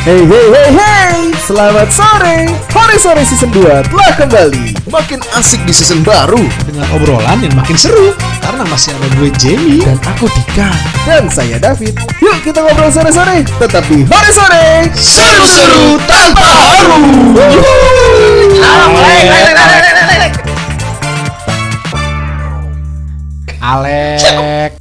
Hey hey hey hey. Selamat sore. Hari Sore Season 2 telah kembali. Makin asik di season baru. Dengan obrolan yang makin seru. Karena masih ada gue Jamie. Dan aku Dika. Dan saya David. Yuk kita ngobrol sore-sore. Tetap di Hari Sore. Seru-seru tanpa haru. Alek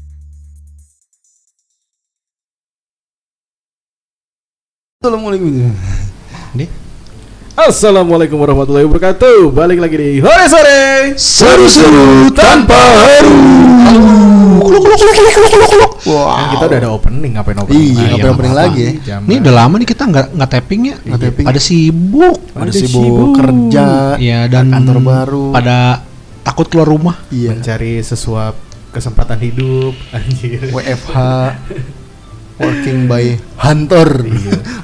Assalamualaikum. Nih Assalamualaikum warahmatullahi wabarakatuh. Balik lagi di Hari Sore. Seru-seru tanpa haru. Kan kita udah ada opening Ngapain opening Iya, ngapain opening apa-apa. lagi ya? Ini udah lama nih kita nggak nggak tapping ya? Nggak tapping. pada sibuk. Ada Ada sibuk sibuk. kerja ya dan Kantor baru. pada takut keluar rumah. Iya. Mencari sesuap kesempatan hidup Anjir. WFH Working by Hunter.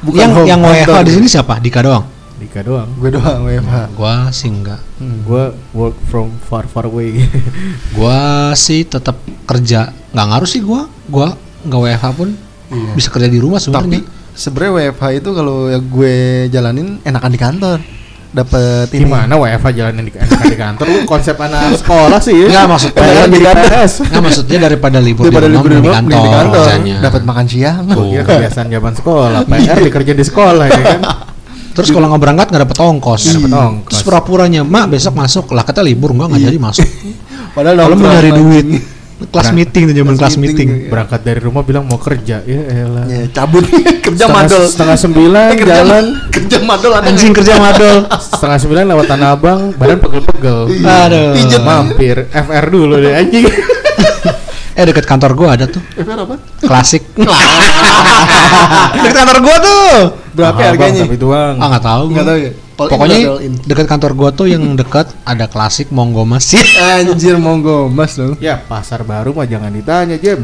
Bukan yang yang WFH di sini siapa? Dika doang? Dika doang. Gue doang WFH gua sih enggak. Gue work from far far away. Gua sih tetap kerja. Nggak ngaruh sih gua. Gua nggak WFH pun. Iya. bisa kerja di rumah Tapi sebenarnya sebenarnya WFH itu kalau ya gue jalanin enakan di kantor Dapet ini Gimana WFH jalanin di, di kantor Lu konsep anak sekolah sih ya Nggak, maksudnya kan di jadi PNS nggak maksudnya daripada libur Daripada di rumah libur di di kantor. Dapat makan siang kira kebiasaan zaman sekolah PR dikerja di sekolah ya kan Terus kalau nggak berangkat nggak dapet ongkos. Nggak dapet ongkos. Terus pura-puranya, mak besok masuk lah kata libur nggak nggak Iya. jadi masuk. Padahal Kalau lagi. duit, kelas Berang- meeting tuh zaman kelas meeting. meeting. Berangkat dari rumah bilang mau kerja Ya elah Ya, cabut kerja setengah, madol setengah sembilan Eh, kerja, jalan kerja madol ada Anjing kerja madol. Setengah sembilan lewat Tanah Abang Badan pegel-pegel Aduh. Pijet. Mampir FR dulu deh anjing Eh deket kantor gua ada tuh, FR apa? klasik. deket kantor gua tuh. Berapa harganya? Tapi bang Ah nggak tahu. Nggak tahu ya. All Pokoknya berarti all in. deket kantor gua tuh yang deket ada klasik monggo mas. Anjir monggo mas dong. Ya pasar baru mah jangan ditanya Jem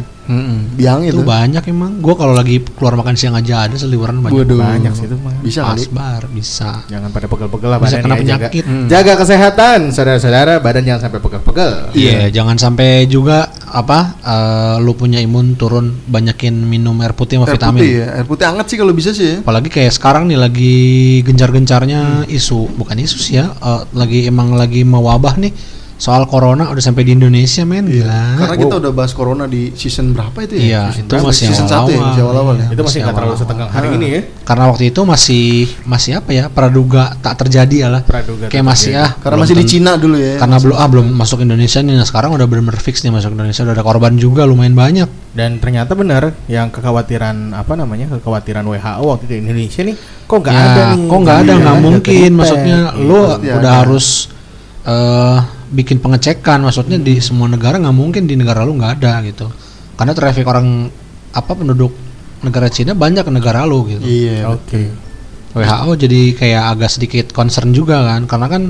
Biang itu. itu banyak emang. Gua kalau lagi keluar makan siang aja ada seliweran banyak. Waduh. Banyak sih itu mah Bisa kali. Asbar bisa. Jangan pada pegel-pegel lah Bisa kena ya, penyakit. Jaga, Hmm. jaga kesehatan saudara-saudara Badan jangan sampai pegel-pegel Iya, jangan sampai juga apa eh, lu punya imun turun banyakin minum air putih sama Air vitamin. putih ya. Air putih anget sih kalau bisa sih ya. Apalagi kayak sekarang nih lagi gencar-gencarnya Hmm. Isu, bukan isu sih ya, eh, lagi emang lagi mewabah nih soal corona udah sampai di Indonesia men gila. Iya. Karena kita udah bahas corona di season berapa itu ya? Iya, Season itu berapa? masih season awal-awal. satu ya, masih awal-awal ya. Itu masih nggak terlalu setengah hari ini ya Karena waktu itu masih masih apa ya? Praduga tak terjadi ya lah. Praduga Kayak masih ah. Karena masih di Cina dulu ya. Karena belum ah belum masuk Indonesia nih. Nah, sekarang udah benar-benar fix nih masuk Indonesia. Udah ada korban juga lumayan banyak. Dan ternyata benar yang kekhawatiran apa namanya kekhawatiran WHO waktu itu di Indonesia nih kok nggak Ya, ada nih kok nggak ada Iya, nggak ada mungkin maksudnya Iya. lu pasti udah ada. harus eh bikin pengecekan maksudnya di semua negara nggak mungkin di negara lu nggak ada gitu karena traffic orang apa penduduk negara Cina banyak ke negara lu gitu Iya. Oke. WHO jadi kayak agak sedikit concern juga kan karena kan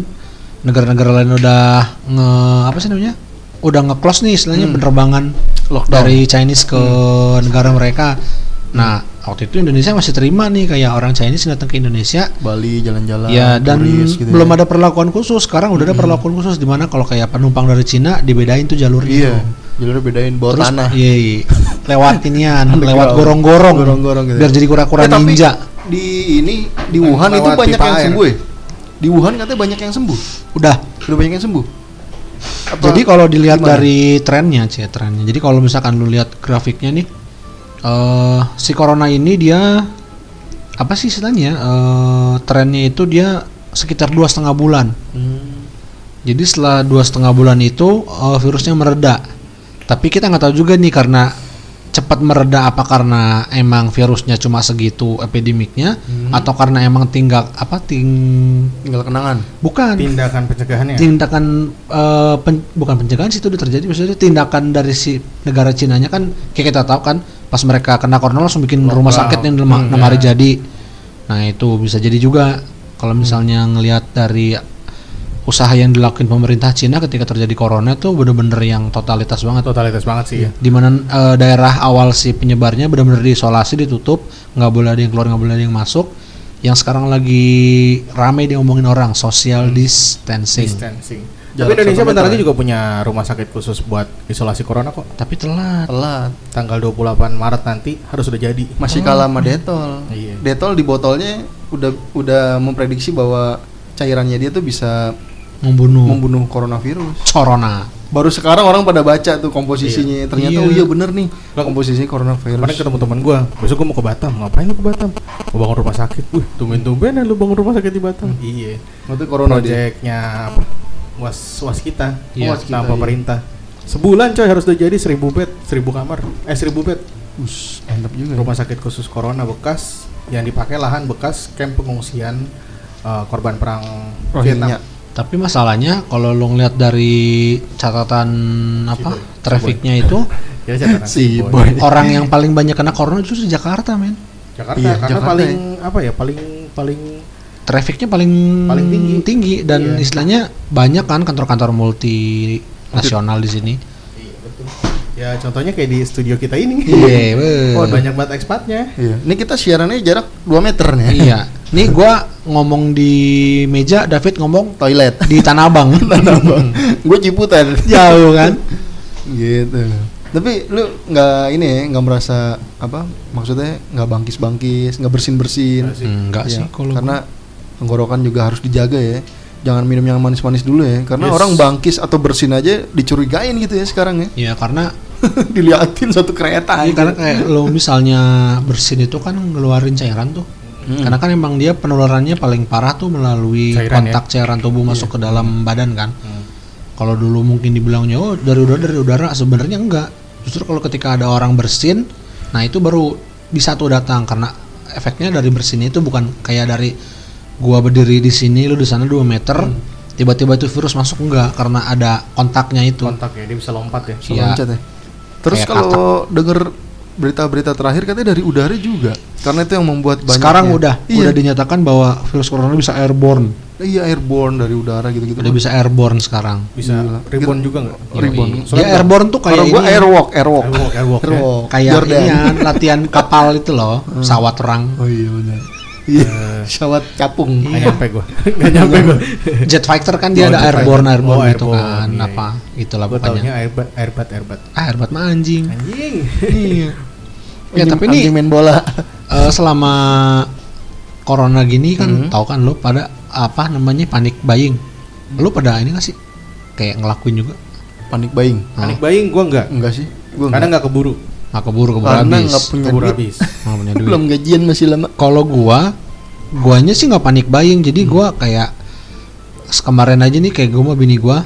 negara-negara lain udah nge apa sih namanya udah nge-close nih istilahnya penerbangan Lockdown. dari Chinese ke negara mereka nah waktu itu Indonesia masih terima nih kayak orang Chinese datang ke Indonesia Bali jalan-jalan. Ya dan turis gitu belum ya. ada perlakuan khusus. Sekarang udah ada perlakuan khusus di mana kalau kayak penumpang dari Cina dibedain tuh jalurnya. Iya. Jalurnya bedain bawah Terus tanah. iya, iya. lewat inian, lewat gorong-gorong. Gorong-gorong gitu. Biar jadi kura-kura Eh, tapi ninja. Di ini di Wuhan itu banyak yang air. sembuh ya? Di Wuhan katanya banyak yang sembuh. Udah. Udah banyak yang sembuh. Apa- Jadi kalau dilihat gimana? dari trennya, sih trennya. Jadi kalau misalkan lu lihat grafiknya nih, eh si corona ini dia apa sih istilahnya? Eh trennya itu dia sekitar dua setengah bulan. Hmm. Jadi setelah dua setengah bulan itu eh, virusnya mereda. Tapi kita nggak tahu juga nih karena cepat mereda apa karena emang virusnya cuma segitu epidemiknya atau karena emang tinggal apa ting tinggal kenangan. bukan Tindakan pencegahannya. tindakan eh, pen- bukan pencegahan sih itu udah terjadi maksudnya tindakan dari si negara Cinanya kan kayak kita tahu kan pas mereka kena corona langsung bikin rumah sakit yang dalam enam hari jadi. Nah itu bisa jadi juga kalau misalnya ngelihat dari usaha yang dilakukan pemerintah Cina ketika terjadi corona tuh bener-bener yang totalitas banget. Totalitas banget sih ya. di mana eh, daerah awal si penyebarnya benar-benar diisolasi ditutup nggak boleh ada yang keluar nggak boleh ada yang masuk. Yang sekarang lagi rame diomongin orang social distancing. Distancing. Tapi Indonesia bentar lagi ya. juga punya rumah sakit khusus buat isolasi corona kok. Tapi telat. Telat. Tanggal 28 Maret nanti harus sudah jadi. Masih kalah sama Detol. Iya. Detol di botolnya udah udah memprediksi bahwa cairannya dia tuh bisa Membunuh. membunuh coronavirus. Corona. Baru sekarang orang pada baca tuh komposisinya. Ternyata Iya. oh iya bener nih Lah, komposisinya coronavirus. Kemarin ketemu teman gua, besok gua mau ke Batam. Ngapain lu ke Batam? Mau bangun rumah sakit. Wih, tumben-tumbenan lu bangun rumah sakit di Batam. Iya. Waktu corona dia. Proyeknya apa? Was was kita. Iya, was kita, nah, iya. pemerintah. Sebulan coy harus udah jadi 1000 bed, 1000 kamar. Eh 1000 bed. Us, mantap juga. Rumah sakit khusus corona bekas yang dipakai lahan bekas kamp pengungsian eh, korban perang Rohingya. Vietnam. Tapi masalahnya kalau lu ngeliat dari catatan apa boy. trafficnya itu Ya catatan Si boy. orang yang paling banyak kena corona justru di Jakarta men. Jakarta Iya, karena Jakarta paling apa ya? Paling paling Trafficnya paling Paling tinggi. dan Iya. istilahnya banyak kan kantor-kantor multinasional di sini. Iya betul. Ya contohnya kayak di studio kita ini. Iya. Oh, banyak banget ekspatnya. Iya. Ini kita siarannya jarak 2 meter nih. Iya. Nih gua ngomong di meja, David ngomong Toilet. di Tanah Abang. Gue ciputan. Jauh kan? gitu. Tapi lu nggak ini ya, nggak merasa apa? Maksudnya nggak bangkis-bangkis, nggak bersin-bersin. Nggak sih. Enggak Iya, sih kalau karena tenggorokan juga harus dijaga ya. Jangan minum yang manis-manis dulu ya, karena Yes. orang bangkis atau bersin aja dicurigain gitu ya sekarang ya. Iya karena Diliatin satu kereta Iya, aja. karena kayak lo misalnya bersin itu kan ngeluarin cairan tuh. Hmm. Karena kan emang dia penularannya paling parah tuh melalui Cairan kontak cairan tubuh masuk ke dalam badan kan. Kalau dulu mungkin dibilangnya oh dari udara dari udara sebenarnya enggak. Justru kalau ketika ada orang bersin, nah itu baru bisa tuh datang karena efeknya dari bersin itu bukan kayak dari gua berdiri di sini lu di sana 2 meter tiba-tiba itu virus masuk enggak karena ada kontaknya itu. Kontak ya, dia bisa lompat ya. Bisa Iya. loncat ya. Terus Kayak kalau denger berita-berita terakhir katanya dari udara juga. Karena itu yang membuat banyak. Sekarang udah Iya. udah dinyatakan bahwa virus corona bisa airborne. Iya airborne dari udara gitu-gitu. Udah bisa airborne sekarang. Bisa Gila. ribbon juga nggak? Ribbon. Yoi. Dia airborne tuh kayak Kalau gua ini, airwalk, airwalk. Airwalk, airwalk, ya. Airwalk. kayak ini ya, latihan kapal itu loh, pesawat perang. Oh iya benar. Iya. Pesawat capung. Nggak nyampe gua. Nggak nyampe gua. Jet fighter kan dia Oh, ada airborne airborne Oh, gitu airborne, kan, iya, apa itulah Gua pokoknya. taunya airbat, airbat, airbat. Ah, airbat mah anjing. Anjing. Iya. Ya tapi ini anjing main bola. eh, selama corona gini kan Hmm. tahu kan lo pada apa namanya panik buying. Lo pada ini gak sih? Kayak ngelakuin juga. Panik buying. Panik buying gua enggak. Enggak sih. Gua Karena enggak. nggak keburu. Nggak keburu keburu Karena habis. nggak punya Keburu duit. habis. Nggak punya duit. Belum gajian masih lama. kalau gua guanya sih nggak panik buying. Jadi gua kayak kemarin aja nih kayak gua sama bini gua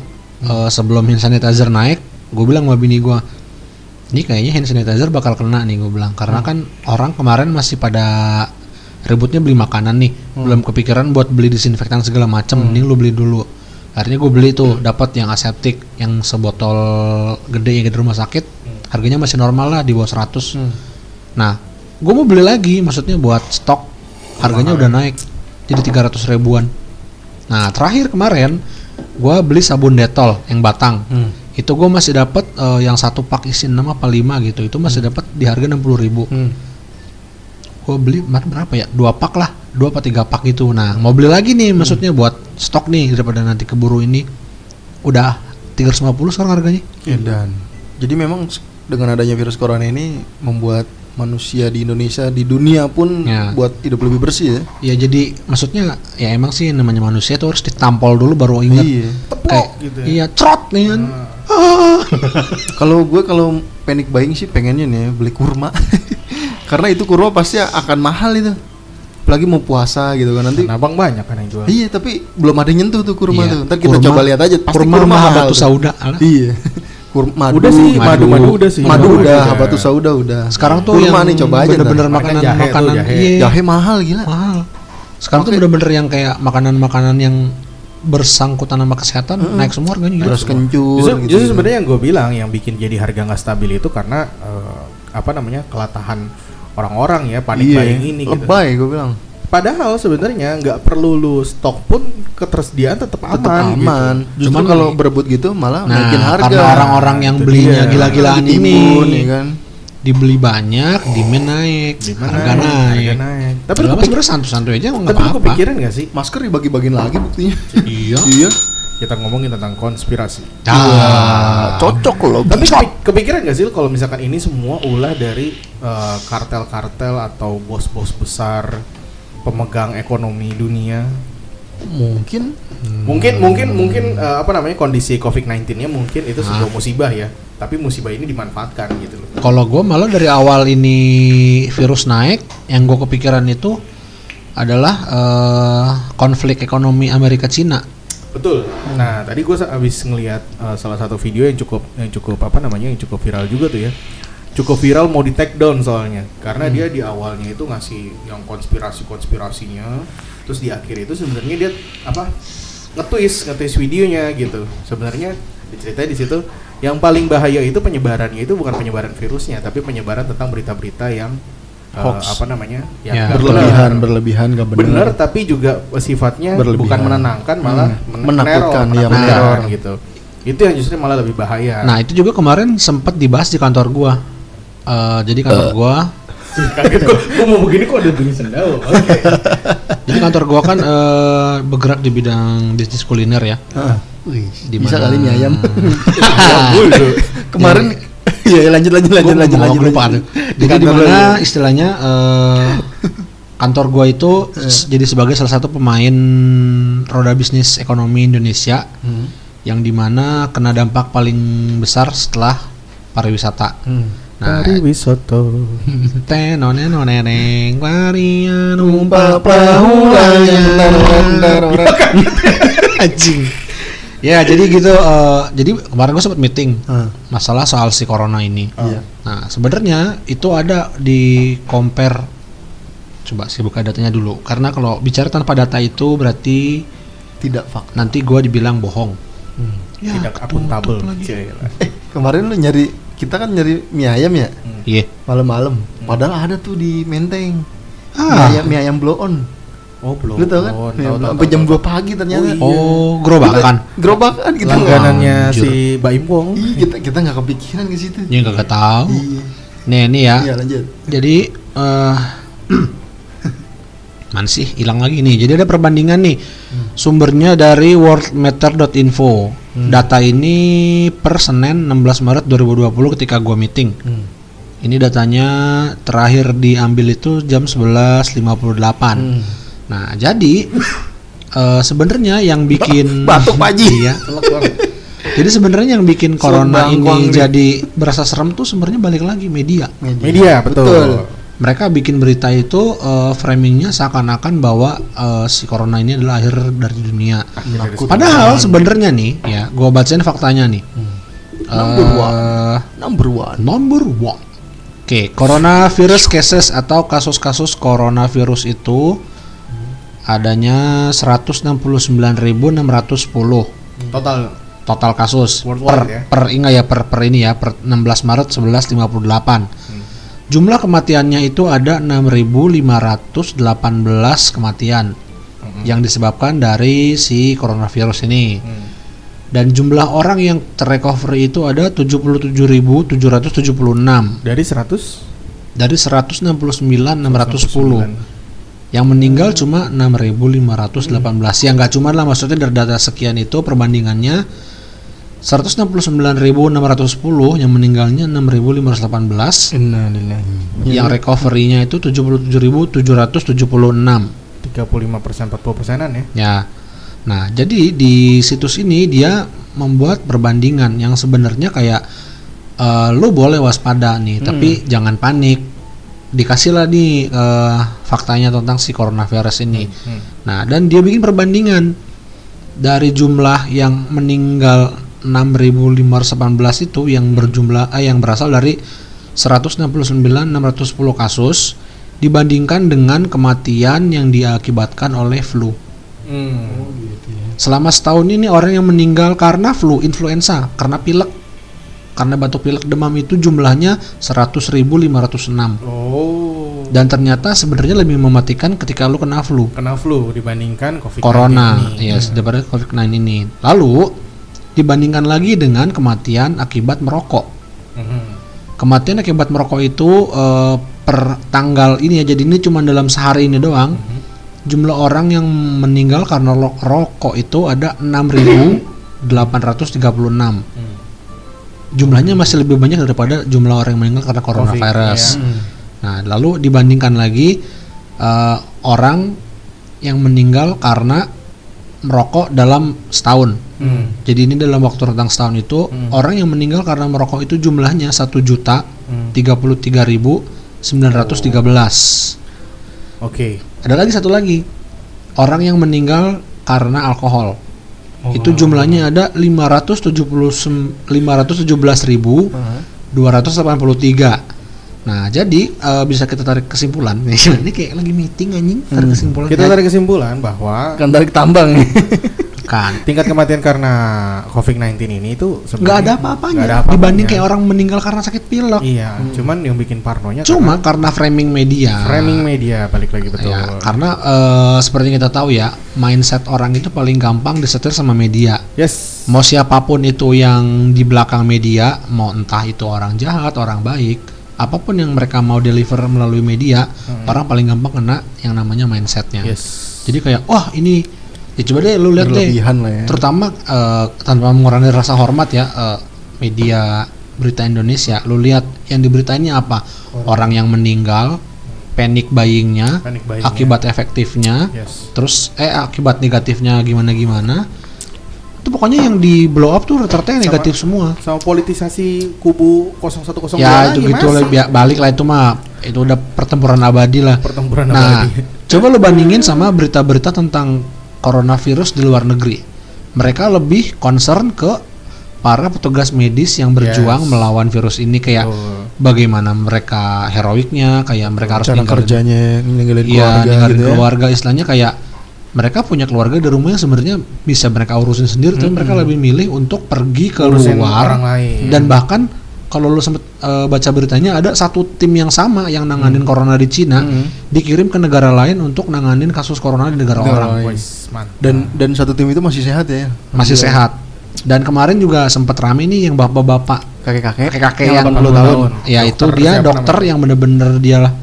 eh, sebelum hand sanitizer naik gua bilang sama bini gua ini kayaknya hand sanitizer bakal kena nih gua bilang. Karena kan orang kemarin masih pada ributnya beli makanan nih. Belum kepikiran buat beli disinfektan segala macem. Mending lu beli dulu. Akhirnya gue beli tuh dapat yang aseptik yang sebotol gede yang di rumah sakit harganya masih normal lah di bawah 100 Hmm. Nah, gue mau beli lagi, maksudnya buat stok harganya udah naik jadi 300 ribuan. Nah, terakhir kemarin gue beli sabun detol yang batang. Hmm. Itu gue masih dapat eh, yang satu pak isi 6 apa 5 gitu. Itu masih dapat di harga 60 ribu. Hmm. Gue beli berapa ya? Dua pak lah, dua apa tiga pak gitu. Nah, mau beli lagi nih, maksudnya buat stok nih daripada nanti keburu ini. Udah 350 sekarang harganya. Dan jadi memang dengan adanya virus corona ini membuat manusia di Indonesia di dunia pun Ya. buat hidup lebih bersih ya. Ya jadi maksudnya ya emang sih namanya manusia tuh harus ditampol dulu baru ingat. Iya. Kayak gitu ya. iya trot nih kan. Kalau gue kalau panic buying sih pengennya nih beli kurma. Karena itu kurma pasti akan mahal itu. Apalagi mau puasa gitu kan nanti. Abang banyak kan yang jual. Iya, tapi belum ada nyentuh tuh kurma Iya. tuh. Ntar kita Kurma- coba lihat aja pasti kurma kurma mahal batu tuh. sauda. Iya. Kurma madu, Udah sih, madu. madu-madu udah sih. Madu Madu udah, udah. batu sauda udah. Sekarang tuh kurma yang nih coba aja. bener-bener makanan Jahe tuh, makanan jahe. iya, Jahe mahal gila. mahal. Sekarang tuh Oke. bener-bener yang kayak makanan-makanan yang bersangkutan sama kesehatan naik semua harganya gitu. Beras kencur Justru, gitu. justru sebenarnya yang gue bilang yang bikin jadi harga nggak stabil itu karena eh, apa namanya kelatahan orang-orang ya panik iya, buying ini gitu. lebay gue bilang. Padahal sebenarnya nggak perlu lu stok pun ketersediaan tetap aman. Tetap aman. Gitu. Justru Cuman kalau berebut gitu malah Nah, naikin harga. karena orang-orang yang Itu belinya gila-gilaan ini ya kan. dibeli banyak, demand naik, Gimana harga ya? naik. Harga naik. Tapi Tapi lu sebenarnya santu-santu aja nggak tapi lu apa-apa. kepikiran nggak sih? Masker dibagi-bagiin lagi buktinya. Iya. iya. kita ngomongin tentang konspirasi. Ah, cocok loh. Tapi kepi- kepikiran gak sih kalau misalkan ini semua ulah dari eh, kartel-kartel atau bos-bos besar pemegang ekonomi dunia? Mungkin Mungkin mungkin mungkin eh, apa namanya kondisi COVID-19-nya mungkin itu sebuah musibah ya. Tapi musibah ini dimanfaatkan gitu loh. Kalau gue malah dari awal ini virus naik, yang gue kepikiran itu adalah eh, konflik ekonomi Amerika Cina. Betul. Nah, tadi gue habis ngelihat uh, salah satu video yang cukup yang cukup apa namanya yang cukup viral juga tuh ya. Cukup viral mau di take down soalnya karena dia di awalnya itu ngasih yang konspirasi-konspirasinya, terus di akhir itu sebenarnya dia apa nge-twist, nge-twist videonya gitu. Sebenarnya diceritain di situ yang paling bahaya itu penyebarannya itu bukan penyebaran virusnya, tapi penyebaran tentang berita-berita yang uh, Hoax. apa namanya? Ya. nggak berlebihan, benar. berlebihan gak benar. benar tapi juga sifatnya Berlebihan. bukan menenangkan malah Hmm. men- Menakutkan, meneror, iya, gitu itu yang justru malah lebih bahaya Nah itu juga kemarin sempat dibahas di kantor gua. Eh, jadi kantor gua, kaget gua, gua mau begini kok ada bunyi sendal oke jadi kantor gua kan eh, bergerak di bidang bisnis kuliner ya. Ah, wih, Di bisa mana- kali mie ayam. Mulu. Kemarin Iya, lanjut lanjut lanjut lanjut mau lanjut. lupa lanjut. Jadi di kantor mana istilahnya eh, kantor gua itu s- jadi sebagai salah satu pemain roda bisnis ekonomi Indonesia Hmm. yang di mana kena dampak paling besar setelah pariwisata. Hmm. Nah, Pariwisoto tenonenoneneng varian Numpak perahu layang anjing. Ya, jadi gitu eh, jadi kemarin gue sempat meeting Ah, masalah soal si corona ini. Iya. Nah, sebenarnya itu ada di compare coba saya buka datanya dulu karena kalau bicara tanpa data itu berarti Tidak fakta. nanti gua dibilang bohong. Hmm. Ya, tidak akuntabel. Eh, kemarin lu nyari kita kan nyari mie ayam ya Iya. malam-malam. Padahal ada tuh di Menteng. Mie Ah. ayam, mie ayam blow on. oh belum Lu tau kan? Oh, Mie tahu, tahu, Sampai tahu, jam tahu. 2 pagi ternyata. Oh, gerobakan. Gerobakan gitu. langganannya si Baim Wong Ih, kita kita nggak kepikiran ke situ. Ya nggak tahu. Iya. Nih, ini ya. Iya, lanjut. Jadi eh mana sih hilang lagi nih. Jadi ada perbandingan nih. Sumbernya dari worldmeter.info. Data ini per Senin 16 Maret 2020 ketika gua meeting. Hmm. Ini datanya terakhir diambil itu jam 11.58. Hmm. Nah, jadi eh, sebenarnya yang bikin Batuk, Pak Haji. Iya. Jadi sebenarnya yang bikin corona Sebangkuang ini jadi berasa serem tuh sebenarnya balik lagi media. media betul, Mereka bikin berita itu eh, framingnya seakan-akan bahwa eh, si corona ini adalah akhir dari dunia. Menakutkan. Padahal sebenarnya nih, ya, gua bacain faktanya nih. Number Eh, one. Number one. Number one. Oke, coronavirus cases atau kasus-kasus coronavirus itu adanya 169.610 total total kasus Worldwide per ya? per ingat ya per per ini ya per 16 Maret 1158. Jumlah kematiannya itu ada 6.518 kematian yang disebabkan dari si coronavirus ini. Hmm. Dan jumlah orang yang terrecovery itu ada 77.776 dari 100 dari 169.610. Yang meninggal cuma 6.518. Yang nggak cuma lah maksudnya dari data sekian itu perbandingannya 169.610 yang meninggalnya 6.518 Innalillahi. yang recovery-nya itu 77.776 35 persen 40 persenan ya? Ya. Nah jadi di situs ini dia membuat perbandingan yang sebenarnya kayak eh, lu boleh waspada nih tapi jangan panik. Dikasihlah nih eh, faktanya tentang si coronavirus ini. Hmm. nah dan dia bikin perbandingan dari jumlah yang meninggal 6.518 itu yang berjumlah eh, yang berasal dari 169.610 kasus dibandingkan dengan kematian yang diakibatkan oleh flu. Hmm. Selama setahun ini orang yang meninggal karena flu influenza, karena pilek, karena batuk pilek demam itu jumlahnya 100.506. Oh, Dan ternyata sebenarnya lebih mematikan ketika lu kena flu. kena flu dibandingkan COVID Corona, ini. yes, daripada COVID-19 ini. Lalu dibandingkan lagi dengan kematian akibat merokok. Mhm. Kematian akibat merokok itu eh, per tanggal ini ya, jadi ini cuma dalam sehari ini doang. jumlah orang yang meninggal karena rokok itu ada 6.836. Hmm. Jumlahnya masih lebih banyak daripada jumlah orang yang meninggal karena coronavirus. Covid, iya. Nah, lalu dibandingkan lagi eh, orang yang meninggal karena merokok dalam setahun. Hmm. Jadi ini dalam waktu rentang setahun itu orang yang meninggal karena merokok itu jumlahnya satu juta Hmm. tiga puluh tiga ribu sembilan ratus tiga belas. Oke. Ada lagi satu lagi orang yang meninggal karena alkohol. Itu jumlahnya ada 570 517 ribu 283. Nah, jadi eh, bisa kita tarik kesimpulan. ini kayak lagi meeting anjing, tarik kesimpulan. Kita tarik kesimpulan bahwa Kan tarik tambang nih. kan tingkat kematian karena COVID-19 ini itu nggak sebenarnya ada apa-apanya ada apa-apanya. dibanding kayak orang meninggal karena sakit pilek. Iya, cuman yang bikin parnonya Cuma karena framing media. karena framing media balik lagi betul. Ya, karena eh, seperti yang kita tahu ya, mindset orang itu paling gampang disetir sama media. Yes. Mau siapa pun itu yang di belakang media, mau entah itu orang jahat, orang baik, apa pun yang mereka mau deliver melalui media, orang paling gampang kena yang namanya mindsetnya. Yes. Jadi kayak, wah ini, ya coba deh lu lihat deh, lah ya. terutama eh, tanpa mengurangi rasa hormat ya eh, media berita Indonesia, lu lihat yang diberitainnya apa? Orang yang meninggal, panic buyingnya, Panic buying-nya. akibat efektifnya, Yes. terus eh akibat negatifnya gimana gimana itu pokoknya yang di blow up tuh rata-rata yang Sama- negatif semua Sama politisasi kubu 0102 ya itu gitu lah balik lah itu mah itu udah pertempuran abadi lah Pertempuran nah abadi. coba lu bandingin sama berita-berita tentang coronavirus di luar negeri mereka lebih concern ke para petugas medis yang berjuang Yes. melawan virus ini kayak Betul. bagaimana mereka heroiknya kayak mereka harus Cara ninggalin- kerjanya ninggalin Iya, keluarga ninggalin gitu ya. keluarga istilahnya kayak mereka punya keluarga di rumah yang sebenarnya bisa mereka urusin sendiri, tapi mereka lebih milih untuk pergi Ngurusin keluar orang lain. dan bahkan kalau lu sempet eh, baca beritanya ada satu tim yang sama yang nanganin corona di Cina dikirim ke negara lain untuk nanganin kasus corona di negara Negara orang mantap. Dan dan satu tim itu masih sehat ya. masih sehat. Dan kemarin juga sempat rame nih yang bapak-bapak Kakek-kakek. kakek-kakek Yang yang 80 tahun. Ya itu dia dokter namanya? yang bener-bener dia lah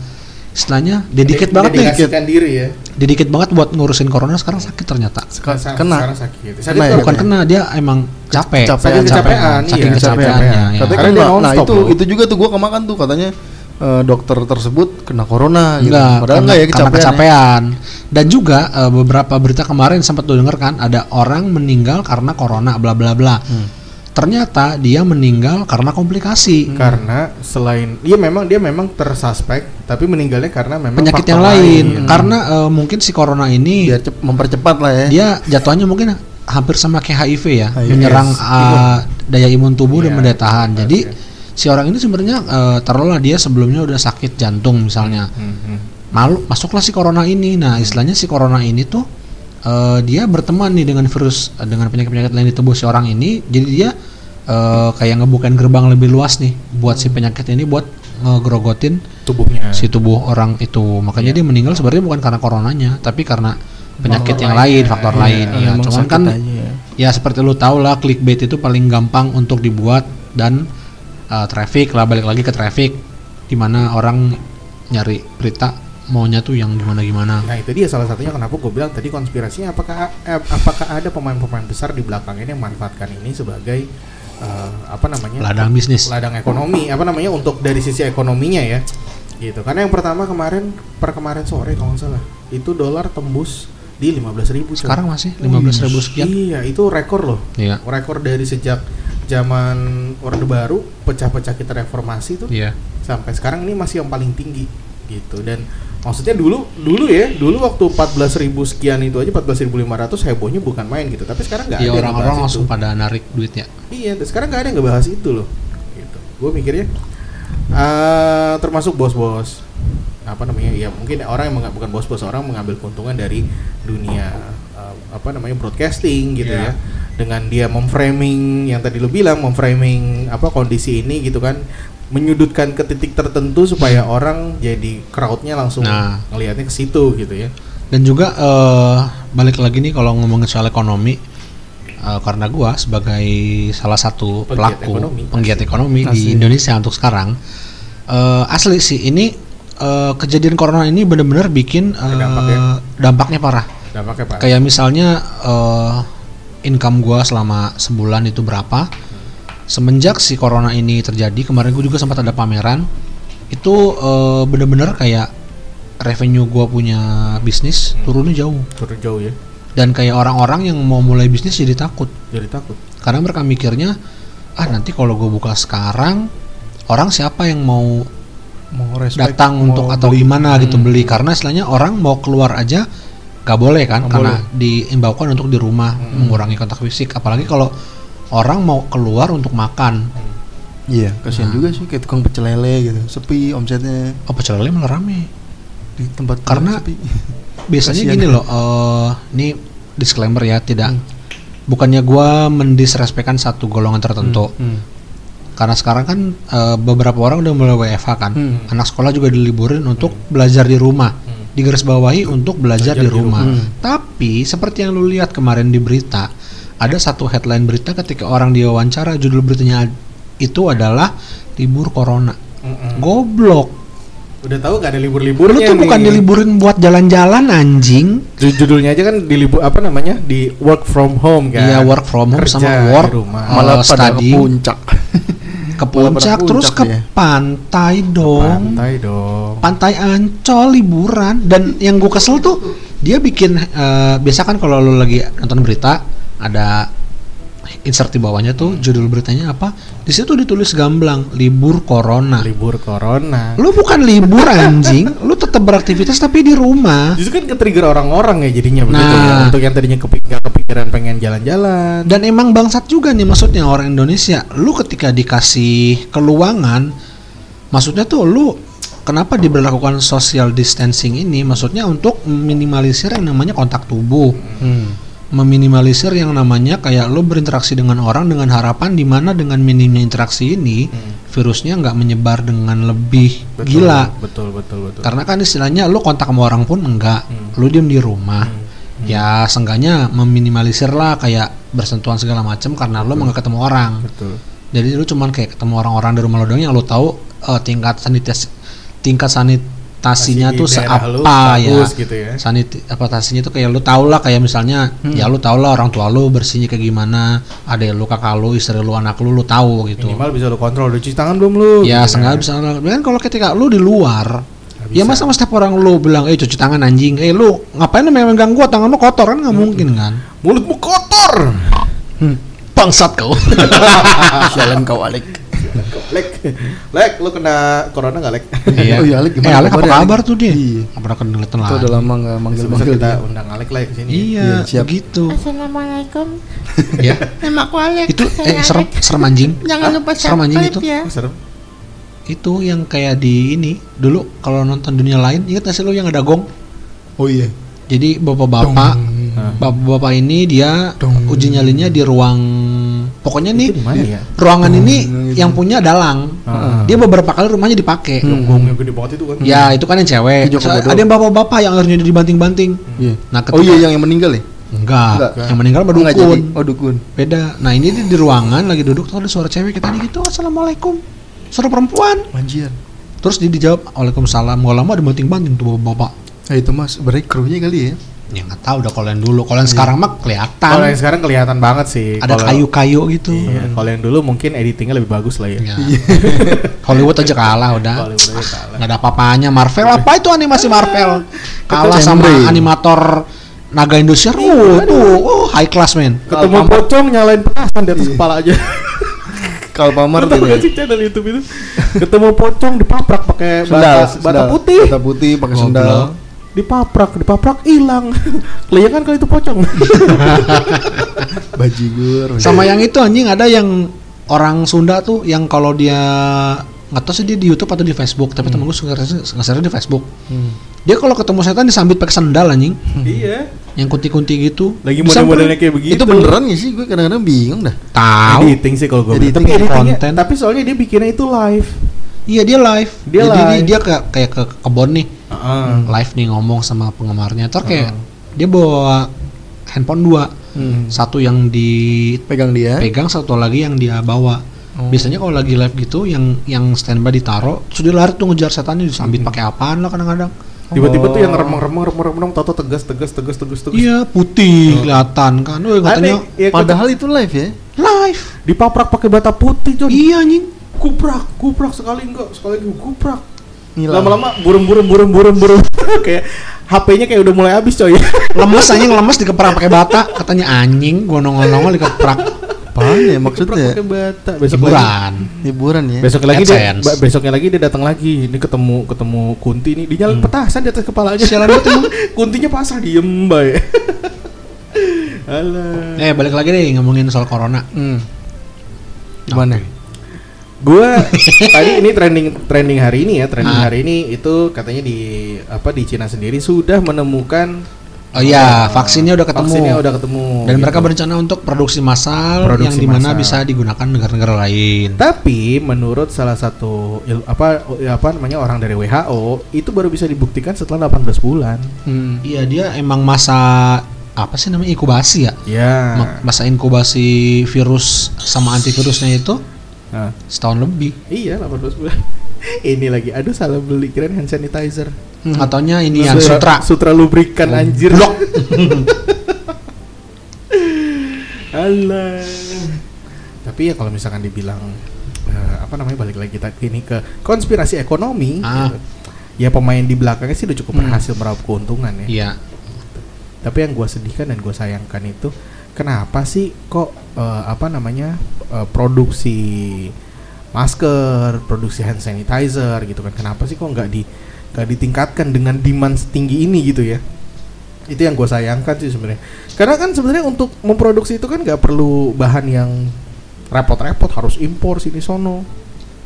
istilahnya dedicated banget nih. Dedikasikan diri ya. Dedicated banget buat ngurusin corona sekarang sakit ternyata. Seka- Sekarang- kena. sekarang sakit. Sakit Kena ya? tuh bukan kena dia emang capek Kecapean. Saking kecapean, saking iya, kecapeannya kecapean. ya. Katanya Karena kan dia nah, non-stop itu loh. itu juga tuh gua kemakan tuh katanya eh, dokter tersebut kena corona gitu. enggak Padahal karena, enggak ya karena kecapean. ya. kecapean dan juga eh, beberapa berita kemarin sempat lu denger kan ada orang meninggal karena corona bla bla bla Hmm. Ternyata dia meninggal karena komplikasi Karena selain dia memang dia memang tersuspek tapi meninggalnya karena memang penyakit yang lain lain. karena eh, mungkin si corona ini Biar cep- mempercepat lah ya. dia jatuhnya mungkin hampir sama kayak HIV ya HIV, menyerang yes. uh, daya imun tubuh dan Iya, mendaya tahan benar, jadi iya. si orang ini sebenarnya uh, taruhlah dia sebelumnya udah sakit jantung misalnya Hmm, hmm. malu masuklah si corona ini nah istilahnya si corona ini tuh eh, dia berteman nih dengan virus eh, dengan penyakit penyakit lain di tubuh si orang ini jadi dia eh, kayak ngebukain gerbang lebih luas nih buat si penyakit ini buat ngegrogotin tubuhnya. si tubuh orang itu makanya Iya. dia meninggal sebenarnya bukan karena coronanya tapi karena penyakit Faktor yang lain faktor Iya, lain ya Emang cuman kan aja ya. ya seperti lu tahu lah clickbait itu paling gampang untuk dibuat dan uh, traffic lah balik lagi ke traffic di mana orang nyari berita maunya tuh yang gimana gimana Nah itu dia salah satunya kenapa gue bilang tadi konspirasinya apakah eh, apakah ada pemain-pemain besar di belakang ini yang memanfaatkan ini sebagai eh, apa namanya? Ladang bisnis. Ladang ekonomi apa namanya untuk dari sisi ekonominya ya. Gitu. Karena yang pertama kemarin per kemarin sore kalau nggak salah itu dolar tembus di 15.000 ribu sekarang masih 15.000 ribu sekian. iya itu rekor loh. Iya. Rekor dari sejak zaman orde baru pecah-pecah kita reformasi tuh. Iya. Sampai sekarang ini masih yang paling tinggi gitu. Dan maksudnya dulu dulu ya dulu waktu 14.000 sekian itu aja 14.500 hebohnya bukan main gitu. Tapi sekarang nggak iya ada yang orang-orang langsung itu. pada narik duitnya. Iya sekarang nggak ada yang ngebahas itu loh gitu. Gue mikirnya eh termasuk bos-bos. Apa namanya ya mungkin orang yang bukan bos-bos orang mengambil keuntungan dari dunia eh, apa namanya broadcasting gitu Iya. ya. Dengan dia memframing yang tadi lu bilang memframing apa kondisi ini gitu kan menyudutkan ke titik tertentu supaya orang jadi crowdnya langsung Nah. ngelihatnya ke situ gitu ya dan juga eh, balik lagi nih kalau ngomongin soal ekonomi eh, karena gua sebagai salah satu Penggiat pelaku ekonomi, penggiat asli. ekonomi di Asli. Indonesia untuk sekarang eh, asli sih ini eh, kejadian corona ini benar-benar bikin eh, dampaknya. dampaknya parah. Dampaknya Pak. Kayak misalnya eh, income gua selama sebulan itu berapa? Semenjak si corona ini terjadi, kemarin gue juga sempat ada pameran. Itu eh, bener-bener kayak revenue gua punya bisnis turunnya jauh. turun jauh ya. Dan kayak orang-orang yang mau mulai bisnis jadi takut. Jadi takut. Karena mereka mikirnya, ah nanti kalau gue buka sekarang, orang siapa yang mau Mau respect, datang mau untuk atau beli. gimana gitu beli? Karena istilahnya orang mau keluar aja gak boleh kan? Nggak karena diimbaukan untuk di rumah mengurangi kontak fisik. Apalagi kalau orang mau keluar untuk makan. Iya, kasihan Nah. juga sih kayak tukang pecel lele gitu. Sepi omsetnya Oh pecel lele malah rame. di tempat Karena- sepi. Biasanya Kasihan. gini loh, eh ini disclaimer ya, tidak. Hmm. Bukannya gua mendisrespekkan satu golongan tertentu. Hmm. Karena sekarang kan eh, beberapa orang udah mulai WFH kan. Hmm. Anak sekolah juga diliburin untuk belajar di rumah. Digaris bawahi untuk belajar, Belajar di di rumah. rumah. Tapi seperti yang lu lihat kemarin di berita, ada satu headline berita ketika orang diwawancara judul beritanya itu adalah libur corona. Mm-mm. Goblok. Udah tahu gak ada Lu libur-liburnya tuh bukan nih. diliburin buat jalan-jalan anjing. Ju- Judulnya aja kan di libur apa namanya? Di work from home kan. Iya, work from home Kerja sama di work rumah. eh, Malah pada ke puncak. ke puncak terus ke ya. pantai dong. Pantai dong. pantai Ancol liburan dan yang gue kesel tuh dia bikin eh, biasa kan kalau lu lagi nonton berita ada insert di bawahnya tuh judul beritanya apa di situ ditulis gamblang libur corona Libur corona. lu bukan libur anjing lu tetap beraktivitas tapi di rumah Justru kan ke-trigger orang-orang ya jadinya begitu Nah. ya. Untuk yang tadinya kepikiran, kepikiran pengen jalan-jalan. dan emang bangsat juga nih maksudnya orang Indonesia lu ketika dikasih keluangan maksudnya tuh lu kenapa diberlakukan social distancing ini maksudnya untuk minimalisir yang namanya kontak tubuh Hmm. Meminimalisir yang namanya kayak lo berinteraksi dengan orang dengan harapan di mana dengan minimnya interaksi ini virusnya nggak menyebar dengan lebih Betul, gila. Betul, betul, betul. karena kan istilahnya lo kontak sama orang pun enggak Hmm. lo diem di rumah. Ya seenggaknya meminimalisir lah kayak bersentuhan segala macam karena lo nggak ketemu orang. Betul. jadi lu cuman kayak ketemu orang-orang di rumah lo doang yang lo tahu eh, tingkat sanitas tingkat sanitasinya Masih tuh seapa ya bagus gitu ya. sanit apa tasinya tuh kayak lu tau lah kayak misalnya ya lu tau lah orang tua lu bersihnya kayak gimana ada lu kakak lu istri lu anak lu lu tahu gitu Minimal bisa lu kontrol. Udah cuci tangan belum lu? ya Gitu sengaja kan. bisa kan kalau ketika lu di luar ya masa sama setiap orang lu bilang eh cuci tangan anjing eh lu ngapain memang megang gua tangan lu kotor kan nggak mungkin kan Mulutmu kotor. Hmm. bangsat kau Sialan kau Alek. Lek, Lek, lu kena corona gak Lek? iya Oh iya, Alek eh gimana Alek apa kabar tuh dia Iya. apa pernah kelihatan Itu lagi udah lama nggak Bisa manggil-manggil kita dia. undang Alek lah ke sini. iya Iya, siap. begitu Assalamualaikum. ya Nama aku Alek. itu eh serem serem anjing Jangan lupa Serem anjing itu. ya. Oh, serem. itu yang kayak di ini dulu kalau nonton dunia lain ingat gak sih lu yang ada gong Oh iya. jadi bapak-bapak. Bapak-bapak ini dia Dong. uji nyalinya di ruang pokoknya nih Itu di mana ya? ruangan ini gitu. yang punya dalang Ah. dia beberapa kali rumahnya dipakai gong yang gede banget itu kan. ya itu kan yang cewek ada yang bapak-bapak yang akhirnya dibanting-banting Iya. nah Oh ketika iya yang yang meninggal ya? enggak, Enggak. yang meninggal Oh, nggak berdukun jadi. Oh dukun. beda nah ini di, di ruangan lagi duduk tuh ada suara cewek kita gitu assalamualaikum suara perempuan Anjir. terus dia dijawab waalaikumsalam gak lama dibanting-banting tuh bapak-bapak Nah itu mas, berarti krunya kali ya? Ya nggak tahu udah kalau yang dulu kalau yang Iya. sekarang mah kelihatan Kalau yang sekarang kelihatan banget sih. ada kayu-kayu gitu Iya, kalau yang dulu mungkin editingnya lebih bagus lah ya. Ya. Hollywood aja kalah udah Kalau udah kalah. nggak ada apa-apanya Marvel apa itu animasi Marvel kalah sama animator naga Indosiar uh tuh uh, high class man Ketemu pocong nyalain petasan di atas kepala aja. Kalau tau gitu ya? gak sih channel YouTube itu? Ketemu pocong dipaprak pakai Sendal, bata, bata sendal. putih. Bata putih pakai sendal. Dipaprak, dipaprak hilang. Kelihatan kali itu pocong. Bajigur. sama yang itu anjing ada yang orang Sunda tuh yang kalau dia nggak tahu sih dia di YouTube atau di Facebook tapi temen gue suka nge-share di Facebook Hmm. dia kalau ketemu setan disambit pakai sendal anjing iya. yang kunti-kunti gitu Lagi model-modelnya kayak begitu. Itu beneran gak sih? Gue kadang-kadang bingung dah. tahu Editing sih kalau gue. Editing. Tapi Konten. tapi soalnya dia bikinnya itu live. Iya dia live Dia jadi live. dia kayak kayak ke kebon nih Heeh. live nih ngomong sama penggemarnya terus kayak dia bawa handphone dua Hmm. satu yang dipegang Pegang dia. satu lagi yang dia bawa Oh. Biasanya kalau lagi live gitu yang yang standby ditaro, sudah lari tuh ngejar setannya disambit pakai apaan lah kadang-kadang. Tiba-tiba tuh yang Oh. remeng-remeng remeng-remeng tato tegas tegas tegas tegas tegas. Iya, putih kelihatan kan. Woi, katanya Aneh, ya, Padahal itu live ya. live. dipaprak pakai bata putih John. Iya anjing. Kuprak, kuprak sekali enggak, sekali lagi kuprak. Ngilang. Lama-lama burem burem burem burem burem kayak HP-nya kayak udah mulai habis coy. Lemes anjing lemes dikeprak pakai bata, katanya anjing gua nongol-nongol dikeprak. Apaan ya maksudnya? pakai bata. Besok lagi Hiburan. Hiburan ya. Besok lagi dia, besoknya lagi dia datang lagi. Ini ketemu ketemu Kunti nih, dinyalain petasan di atas kepalanya. Sialan banget emang. Kuntinya pasrah diem bay. Alah. Eh, balik lagi deh ngomongin soal corona. Hmm. Gimana? Gua tadi ini trending trending hari ini ya, trending Ah. hari ini itu katanya di apa di Cina sendiri sudah menemukan Oh iya, eh, vaksinnya udah ketemu. Vaksinnya udah ketemu. Dan gitu. mereka berencana untuk produksi massal Produksi yang di mana massal. bisa digunakan negara-negara lain. Tapi menurut salah satu apa apa namanya orang dari WHO itu baru bisa dibuktikan setelah 18 bulan. Hmm. Iya, dia emang masa apa sih namanya inkubasi ya? Ya. Ma- Masa inkubasi virus sama antivirusnya itu Nah, setahun lebih. iya 18 bulan. ini lagi aduh salah beli kirain hand sanitizer. Ataunya ini yang sutra. Sutra lubrikan anjir. Blok. Alah. Tapi ya kalau misalkan dibilang eh, apa namanya balik lagi kita ini ke konspirasi ekonomi. Ah. gitu. Ya pemain di belakangnya sih udah cukup Hmm. berhasil meraup keuntungan ya. Iya. Tapi yang gua sedihkan dan gua sayangkan itu kenapa sih kok eh, apa namanya eh, produksi masker, produksi hand sanitizer gitu kan? Kenapa sih kok nggak di nggak ditingkatkan dengan demand setinggi ini gitu ya? Itu yang gue sayangkan sih sebenarnya. Karena kan sebenarnya untuk memproduksi itu kan nggak perlu bahan yang repot-repot harus impor sini sono.